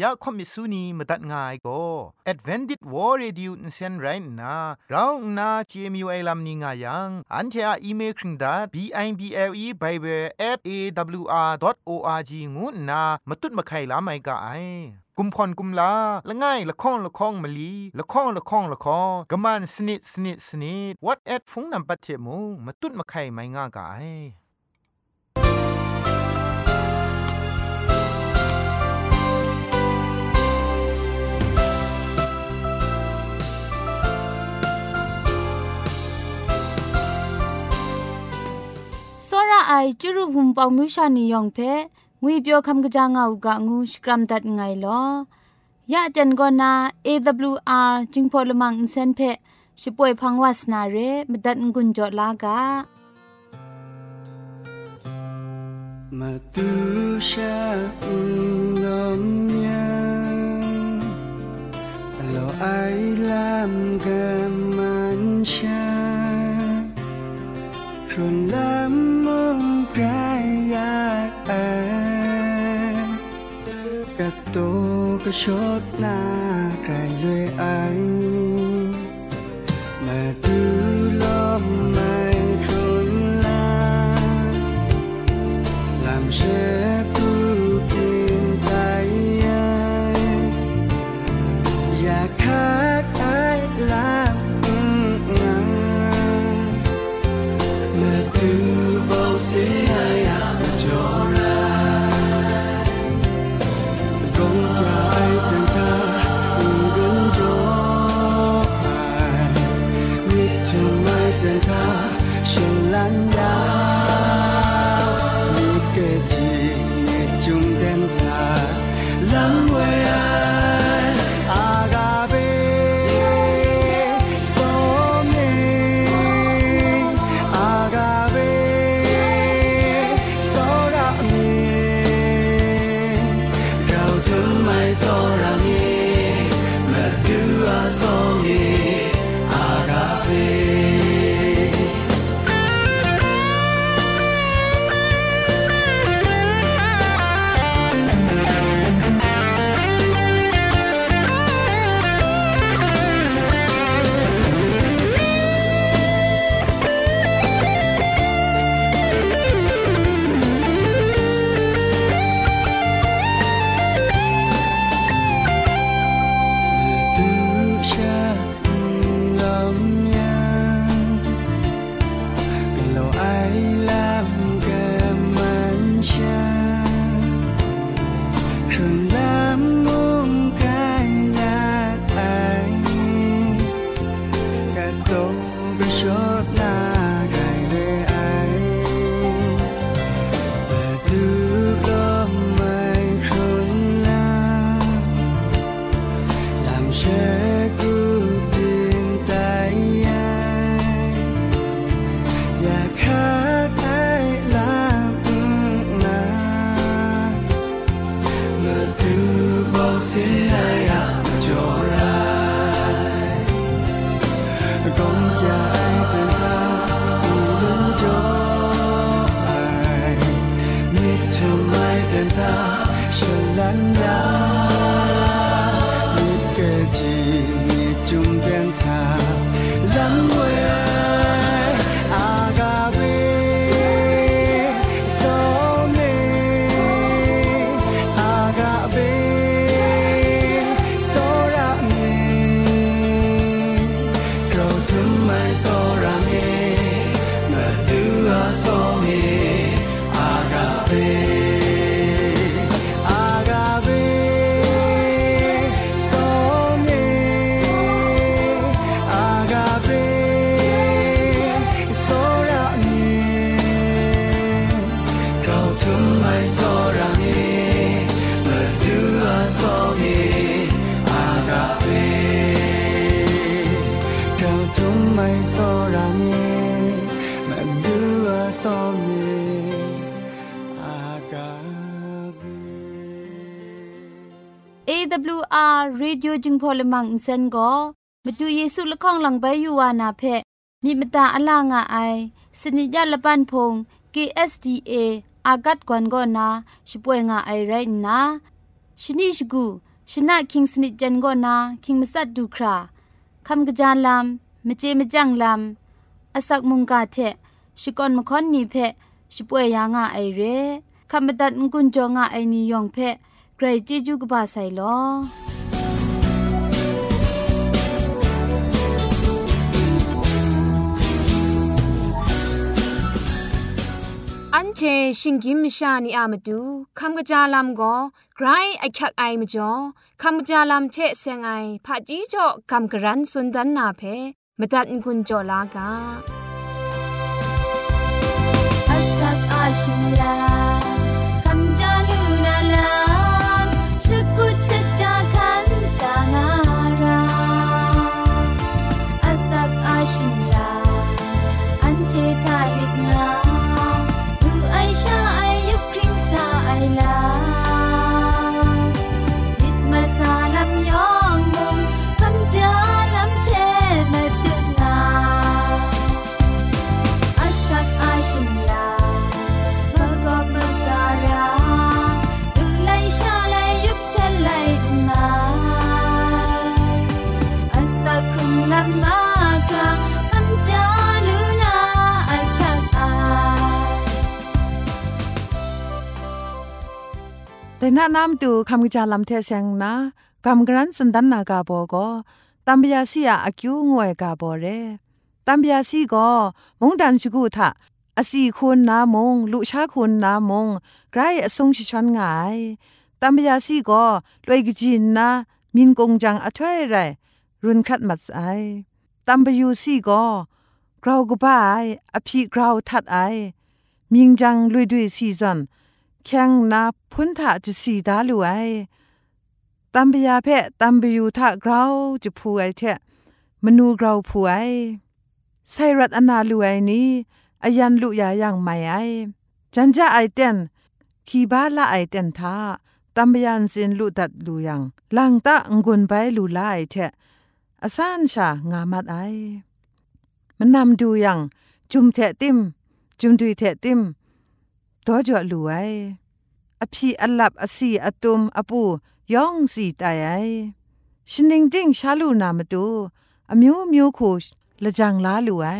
อยากคมิสุนีมาตัดง่ายก็ Advented War Radio นเซนไรน่ะเราหน้า CMU ไอลัมนิง่ายัง อันเทออีเมลคิงดา b i b l e bible at a w r o r g งูน่ะมาตุ้ดมาไข่ลาไม่กะไอกุมพรกุมลาละง่ายละค้องละค้องมะลีละค้องละค้องละค้องกะมันสนิดสนิดสนิด what at ฟงนำปัจเจมูมาตุ้ดมาไข่ไม่ง่ากะ ไอจุรุภุมปองมิวชานียองเพงุยเปียวคำกะจางเอากะงูสกรัมดัดไงลอยะจันกอนา AWR จิงพอลมังอินเซนเพช่วยพังวาสนาเรมดัดงุนจอลากะมาตูชาอุนอมยังลอไอลามกะมันชา กะชดนาไก AWR Radio จึงพอลมังอินเซนก็มาดูเยซูละข้องหลังใบยูวานาเพมีมตาอลางอไอสนิยาละปันพง KSDA อากัดกวนก็นาช่วยงาไอไรนะชนิชกูชนะคิงสนิจันก็นาคิงมัสัดดูคราคำกระจานลำมเจมจังลำอาศักมุงกาเทชิกอนมคอนนีเพชิป่วยยางาไอเรคำบัดงกุนจงาไอนิยองเพไกรจิจูกบาไซลอ อันเชชิงกิมชานีอามาดูคำกระจาลำก็ไกรไอคักไอมจ่อคำกระจาลำเชเซงไอผาจีจ่อคำกระรันสุนดันนาเพมตัดกุญจ่อลากา แต่น้าน้ำตูคำกระจาลำเทเซงนะคำกรันสุนดันนากาโบก็ตัมบยาซีอากิวงวยกาโบเรตัมบยาซีก็มงดันชิกูทะอาศัยคุณนามงลุชาคุณนามงไกรอสงชิชันงายตัมบยาซีก็ลวยกจินนะมินกงจังอถวยไรรุนคัดมัดไอตัมบยูซีก็กราวกบายอภิกราวทัดไอมิงจังลุยด้วยซีจัน แข่งนาพุนทะจะสีดาลูไอตัมปยาเพะตัมปยูทะกราวจะพูไอเทะมนูกราวพูไอไซรัตอนาลูไอนี้อายันลุยาอยังไม่ไอจันจะไอเต็นขีบาละไอเต็นทาตัมปยันสินลุดัดลูยังลังตะงุนไปลูลาไอเทะอาซานชางามัดไอมันนำดูยังจุมเทะติมจุมดุยเทะติม တော့ကြလူဝဲအဖြီအလပ်အစီအတုံအပူယောင်စီတယိုင်ရှင်ဒင်းဒင်းရှာလူနာမတူအမျိုးမျိုးခိုလကြံလားလူဝဲ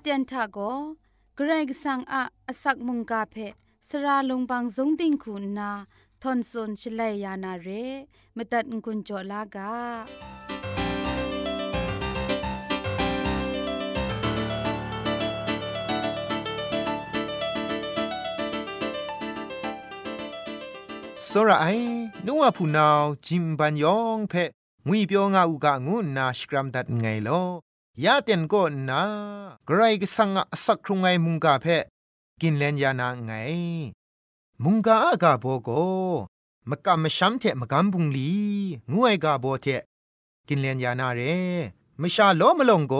เตียนทาโกเกรกสังอะอสักมุงกาเพสระลงบางสงติงคุณนาทอนซนชลัยยานาเรมตัดกุญจลากา စောရအိုင်နိုဝဖူနောင်ဂျင်ပန်ယောင်ဖဲငွေပြောငါဥကငုနာစကရမ်ဒတ်ငိုင်လော ยาเตียนก็นาไกรก็สังอสักครุงไงมุงกาเพกินเลนยานาไง มุงกาอากาโบโกมกะมชัมเทมกำบุงลีงวยกาโบเทกินเลนยานาเรมชาโลมลงโก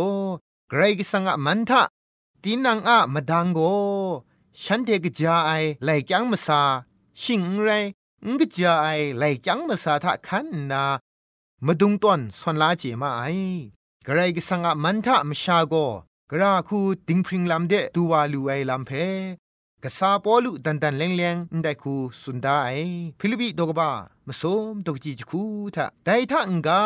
ไกรก็สังอมันทะตีนังอะมาดังโกฉันเทกจาไอไหลจังมสาชิงไรงกจาไอไหลจังมสาทะคันนามาดุงต้นส่วนลาเจมาไอ กระไรก็สังอะมันทะมชาโกกระคูติงพริงลำเดตัววาลูไอลำเพกษาปอลุดันดันเลงเลงได้คูสุนดาไอฟิลิปิดกบ้ามสมดกจีจคูทะไดทะงกา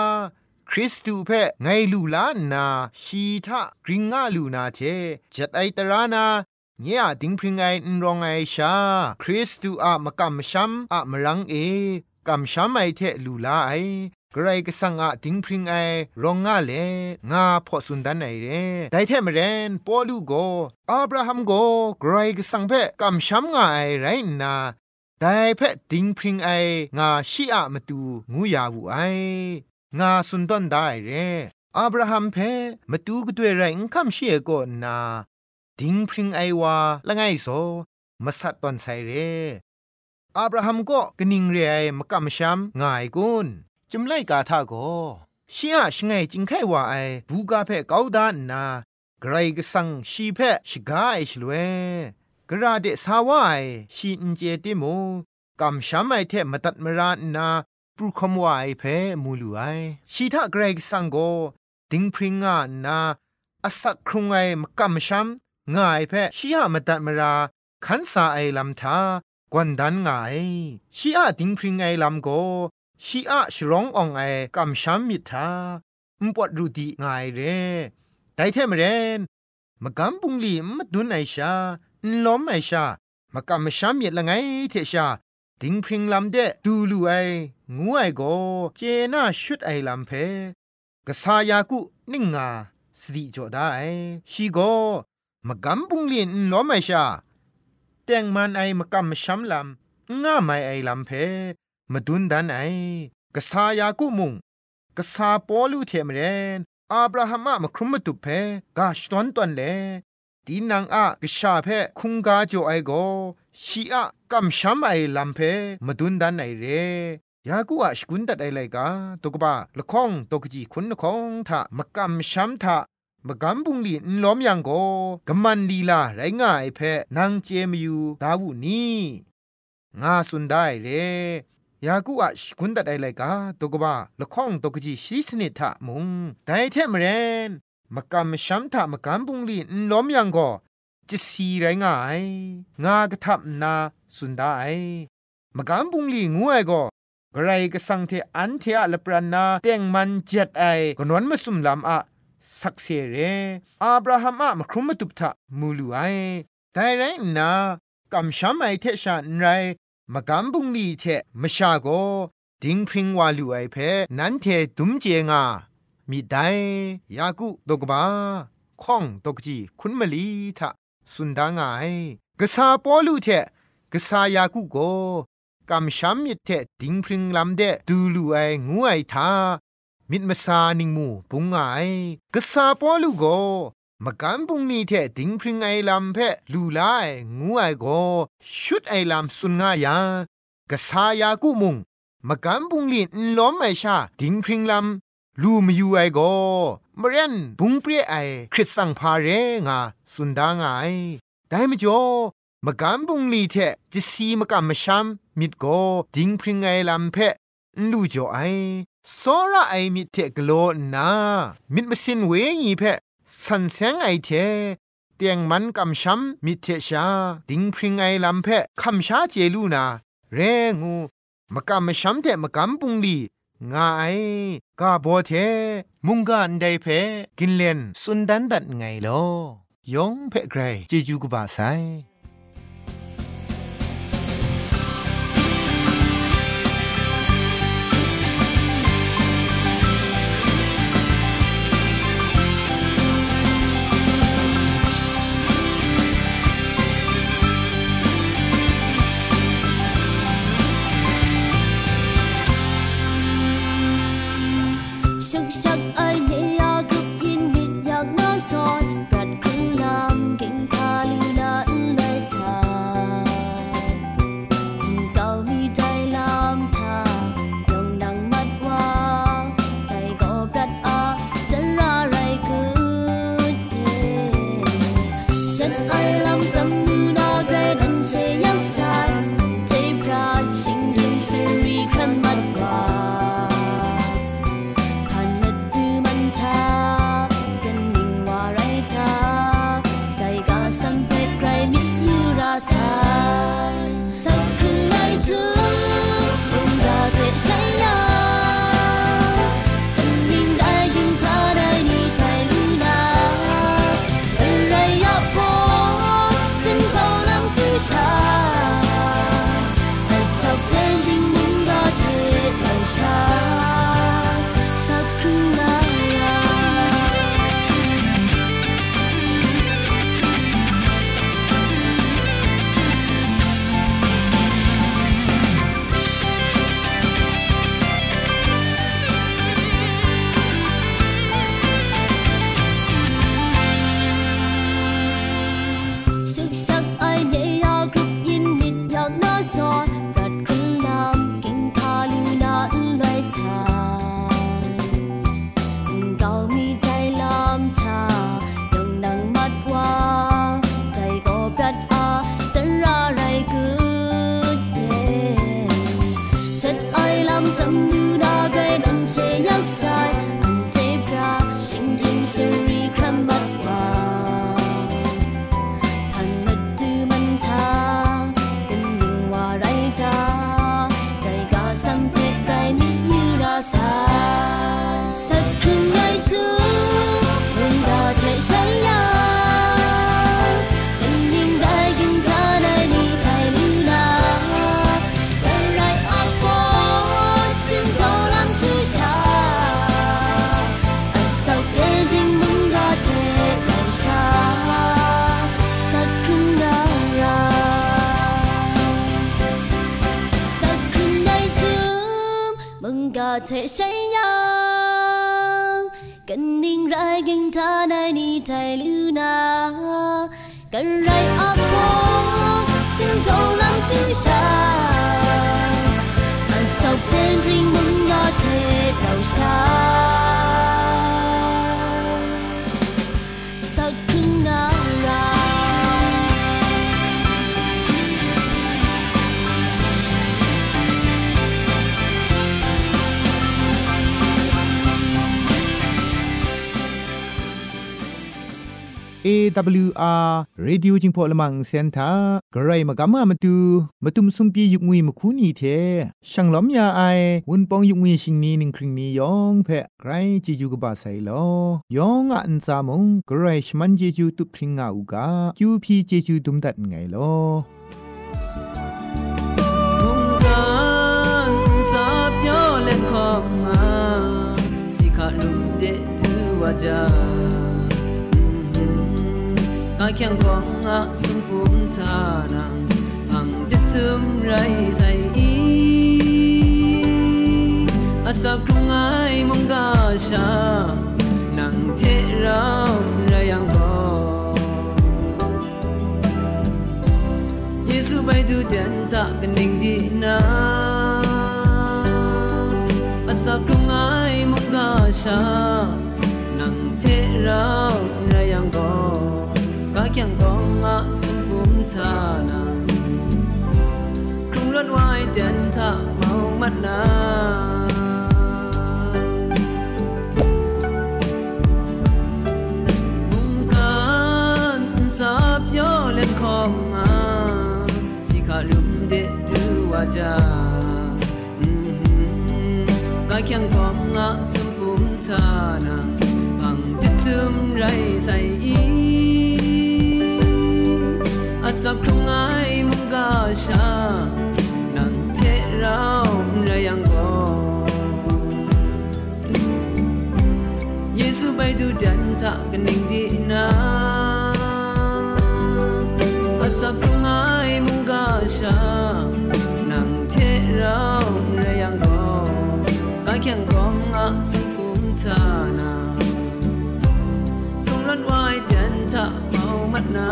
คริสตูเพไงลูลานาชีทะกริงงาลูนาเทจัดไอตรานาเนี่ยดิงพริงไอนรองไอชา คริสตูอะมะกัมชัมอะมรังเอกัมชัมไอเทลูลาไอ กรก็สังอะดิงพริงไอรองงาเลงาพอสุนดันไอเรไดเทมเรนปอลูโกอับราฮัมโกกรก็สังเพกัมชัมงาไอไรนาไดเพดิงพริงไองาชีอะมตูงูยาวูไองาสุนดันได้เรอับราฮัมเพมตูกด้วยไรอุคัมเชียโกนาดิงพริงไอวาละไงโซมาสัตตอนไซเรอับราฮัมก็กนิงเรไอมกัมชัมง่ายกุน จุมไลกาทาโกชิอะชงไงจิงไขว่าไอบูกาเพกาวดานนาไกรกสังชีเพชิกาไอชลเวกระเดสาวายชีอินเจติโมกัมชัมไอเทมตัดมรานนาปรุคมวายเพมูลูไอชีทะไกรกสังโกดิงพริงงานาอสักครุงไอมกัมชัมง่ายเพชีหามตัดมราขันสาไอลำทากวนดันง่ายชีอะดิงพริงไอลำโก ชีอะชร้องอองไอกำช้ำมิทามปวดรูดีง่ายเรไดเทมเรนมกำปุงลีมดุนไอชาล้อมไอชามกำช้ำมิดละไงเทชาดิงพริงลำเดดูลูไองูไอโกเจน่าชุดไอลำเพกษายากุนิ่งงาสติจอได้ชีโกมกำปุงลีนล้อมไอชาแต่งมันไอมกำช้ำลำง่าไม่ไอลำเพ มาดุนดันไอกษายากุมุงกษาปอลูเทมเรนอับราฮัมอะครุมมตุเพกาชตอนตอนเลตีนังอะกษาเพคุงกาจ่อไอโกชีอะกัมชัมไอลัมเพมาดุนดันไอเรยากูอะสกุนตัดไอไลกาตกบะละข้องตกจีคุณละข้องทะมกัมชัมทะมกำบุงลีนล้อมยังโกกมันลีลาไรง่ายเพนางเจมยูดาวุนีงาสุนได้เร ยากูอะกุนดัดไอไลกาตกบะละข้องตกจีชีสนิทะมุงไดเทมเรนมกำชัมทะมกำบุงลีนล้อมยังก็จะสีไรงายงากระทับนาสุนได้มกำบุงลีงูไอก็กระไรก็สังเทอันเทอะละปรานาเตียงมันเจ็ดไอกนวนมาสุมลำอะสักเสเรอับราฮัมอะมครุมมาตุบทะมูลูไอแต่ไรนากำชัมไอเทชานไร มกำบุงลีเทมชาโกดิงพิงวาลูไอเพนันเทดุมเจงามีได้ยากุตกบาข้องตกจีคุณมลีทะสุนดางายกษาปอลูเทกษายากุโกกำช้ำมิเทดิงพริงลำเดดูลูไองูไอทามิดมาซานิงมูปุงไงกษาปอลูโก มกันปุงนี้เทดิงพริงไอลำเพลูไลงูไอโกชุดไอลำสุนงายากษายากุมุงมกันปุงลีนล้อมไอชาดิงพริงลำลูมยูไอโกมเรนบุงเปรียไอคริสสังพาเรงาสุนดางไอได้มจ่อมกันปุงลีเทจิสีมกันมชัมมิดโกดิงพริงไอลำเพลูจ่อไอสอระไอมิเทกโลนามิดมสินเวงีเพ สันเซงไอเทเตียงมันกำช้ำมิเทชาดิงพริงไอลำเพคำชาเจลูนา เรงูมกำมช้ำเทมกำปุงลีงาไอกาโบเท มุงกันไดเพกินเลนสุนดันดัดไงลอยองเพ่ไกรเจจูกบาไซ AWR Radio จิงพอลมังเซนทากระไรมากำมามาดูมาตุมซุมปียุกงุยมคูนีเทช่างล้อมยาไอวุนปองยุกงุยชิงนีนิงคริงนียองเพะไกรจิจูกบาไซลอยองอันซามงกระไรชมันเจจูตุพริงอาอูกาคิวพีเจจูตุมดัดไงลอสาบยอเล่นของงาสิขาลุมเดตูวจา อาแข่งของอาสมปุมทานังพังจะทึมไรใส่อีอาสักครุงไอมงกาชา ถไว้เดินทาเมามัดนามุง งก็กายแข็งกองอาสุกุมทานาตรงรันไว้ดันทะเมามัดนา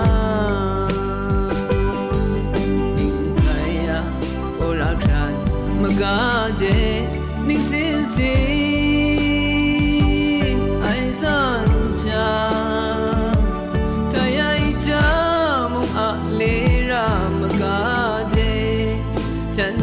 magade ning sin sin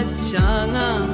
et şana.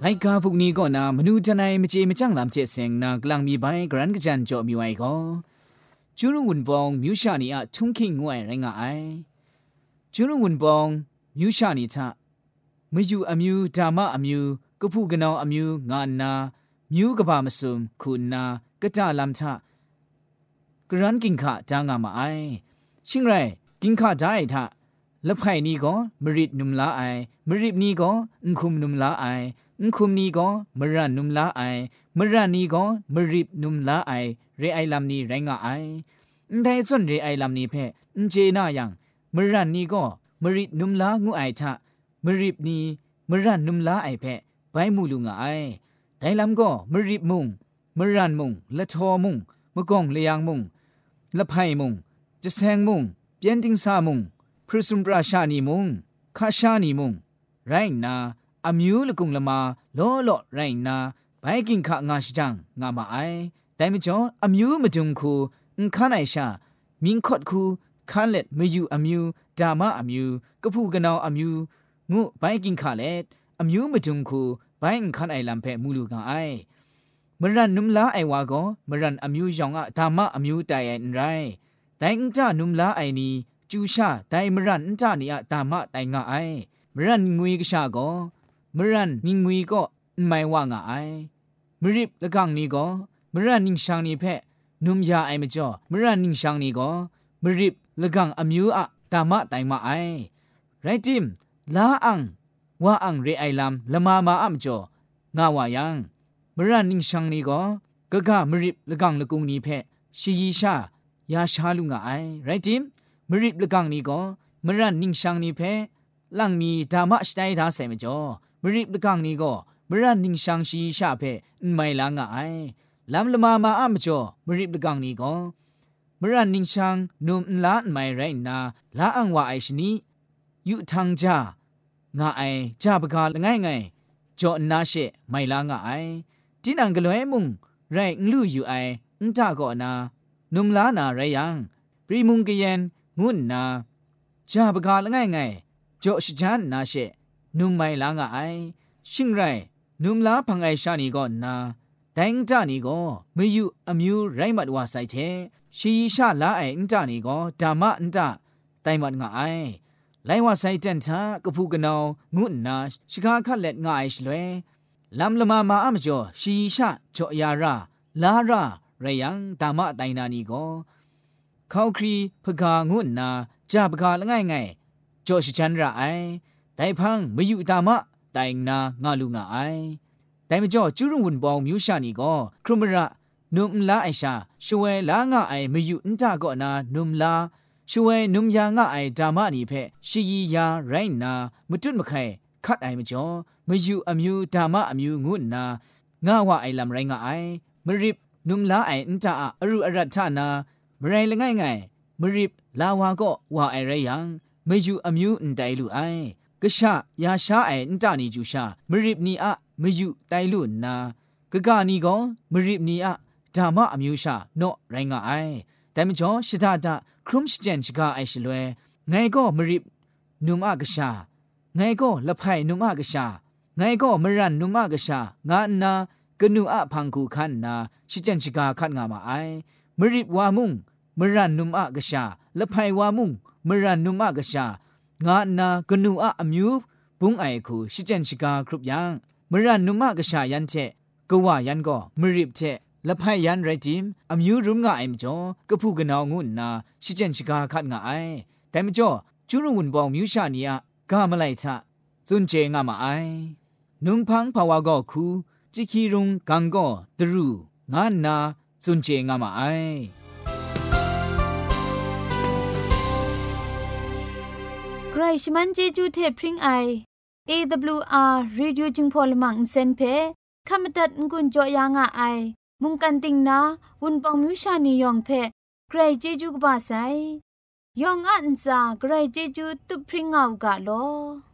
ไลกาพวกนี้ก็นามนูจันไอมเจมจังลำเจเซงนากลังมีใบกรันกจันจอมีไว้ก็จูรุงุนปองมิวชานีอะทุงคิงงวยไรงาไอจูรุงุนปอง มิวชานิทะมยูอมิวดามะอมิวกพูกนาวอมิวงานนามิวกบามสุมคุณนากะจาลัมทะกรันกิงขะจางามาไอชิงไรกิงขะจายทะละไผ่นี้ก็มริดนุมลาไอมริดนี้ก็อุคุมนุมลาไออุคุมนี้ก็มรันนุมลาไอมรันนี้ก็มริดนุมลาไอเรไอลำนี้ไรงาไอไดส่วนเรไอลำนี้เพอุเจนายังมรันนี้ก็ มริดนุมลางูไอทะมริบนีมรันนุมลาไอเพไปมูลุงาไอไดลำก็มริบมุงมรันมุงละทอมุงมะกงเลียงมุงละไพมุงจะแซงมุงเปียนติงซามุงพรสุมปราชานีมุงคาชานีมุงไรนาอามิวละกุงละมาล้อลอไรนาไปกินขะงาชจังงามาไอแต่ไม่จออามิวมาจุงคูอุคานามิงคอดคูคายูอามิวดามาอามิวกะพูกะนาวอามิวงูไปกินขะเล็ดคู ခါလက်မယူအမျိုးဒါမအမျိုးကဖုကနောင်အမျိုးငုဘိုင်ကင်ခါလက်အမျိုးမဒုံခုဘိုင်ခန်အိုင်လမ်ဖဲမူလူကအိုင်မရန်နုမလာအိုင်ဝါကောမရန်အမျိုးရောင်ကဒါမအမျိုးတိုင်ရိုင်းတိုင်ကြနုမလာအိုင်နီကျူရှာတိုင်မရန်ကြနေအဒါမတိုင်ကအိုင်မရန်ငွေကရှာကောမရန်ငငွေကောမိုင်ဝါငါအိုင်မရစ်လကန်နီကောမရန်နင်းရှန်နီဖဲနုမယာအိုင်မကျော်မရန်နင်းရှန်နီကော มริบละกังอมิวอะธรรมะแต่งมาไอไรจิมลาอังว่าอังเรไอลัมละมามาอัมจองาวายังมรันนิงชังนี้ก็กะกะมริบละกังละกุงนี้เพชียีชายาชาลุงไอไรจิมมริบละกังนี้ก็มรันนิงชังนี้เพลังมีธรรมะสไตดาเซมจอมริบละกังนี้ก็มรันนิงชังชีชาเพไม่ลางไอลำละมามาอะมจ่อมริบละกังนี้ก็ มรันนิงชังนุมลาไม่ไรนาลาอังวาไอชนียุทังจางาไอจาบกาลง่ายไงจอนาเชไม่ลางาไอจินังกลวยมุงไรงลู่อยู่ไออุจาก่อนานุมลานาไรยังปรีมุงกยันงุนนาจาบกาลง่ายไงจอชจานนาเชนุมไม่ลางาไอชิงไรนุมลาพังไอชานีก่อนนาแต่งจานีก็ไม่อยู่อมิวไรมัดวาใส่เท ရှီရှာလာအိုင်ကြနီကိုဓမ္မအန်တတိုင်မတ်ငါအိုင်လိုင်ဝါဆိုင်တန်တာကဖူကနောင်ငုနာရှကာခက်လက်ငါအိုင်ရှလွဲလမ်လမမာအမကျော်ရှီရှာချောယာရာလာရာရယံဓမ္မတိုင်နာနီကိုခေါခရီဖကာငုနာကြပကာလငိုင်ငိုင်ကျော်ရှိချန်ရာအိုင်တိုင်ဖန်းမယူဓမ္မတိုင်နာငါလူငါအိုင်တိုင်မကျော်ကျူးရုံဝန်ပေါင်းမြူရှာနီကိုခရမရ နုံလာအိုင်ရှာရှဝဲလာငါအိုင်မယူအန်တာကောနာနုံလာရှဝဲနုံယာငါအိုင်ဓမ္မနီဖက်ရှီယီယာရိုင်းနာမတွတ်မခိုင်ခတ်အိုင်မကျော်မယူအမျိုးဓမ္မအမျိုးငုနာငါဝအိုင်လမ်ရိုင်းငါအိုင်မရစ်နုံလာအိုင်အန်တာအရူအရတ်ထနာမရိုင်လငိုင်ငိုင်မရစ်လာဝါကောဝါအိုင်ရယံမယူအမျိုးအန်တိုင်လူအိုင်ကရှာယာရှာအိုင်အန်တာနီကျူရှာမရစ်နီအမယူတိုင်လူနာဂဂနီကောမရစ်နီအ ဓမ္မအမျိုးရှာနော့ရိုင်းငါအိုင်တိုင်မကျော်ရှဒတာခရုမ်ရှဂျန်ချကအိုင်ရှလွဲငိုင်ကောမရစ်နုံအကရှာငိုင်ကောလဖိုင်နုံအကရှာငိုင်ကောမရန်နုံအကရှာငါနာကနုအဖန်ကူခန်နာရှဂျန်ချကခတ်ငါမအိုင်မရစ်ဝါမုံမရန်နုံအကရှာလဖိုင်ဝါမုံမရန်နုံအကရှာငါနာကနုအအမျိုးဘုံအိုင်ခုရှဂျန်ချကခရုပယံမရန်နုမကရှာယန်တဲ့ကဝယန်ကိုမရ และพายันไรจิมอามิวรุมง่าไอมจ่อก็พูกันเอางุนนาชิเจนชิกาคัดง่ายแต่มจ่อจุรุวนบองมิวชานียก้ามะไลทะซุนเจงามาไอนุ่มพังภาวะก็คูจิคีรุงกังก็ตรุงานนาซุนเจงามาไอใครชมันเจจูเทพริงไอ AWR Radio จึงพอลมังเซนเพคขมตัดงุนจอยางอ้าย มุงกันติงนาวุนปองมิวชานียองเพเกรเจจูกบาไซยองอันซาเกรเจจูตุพริงเอากาโลอ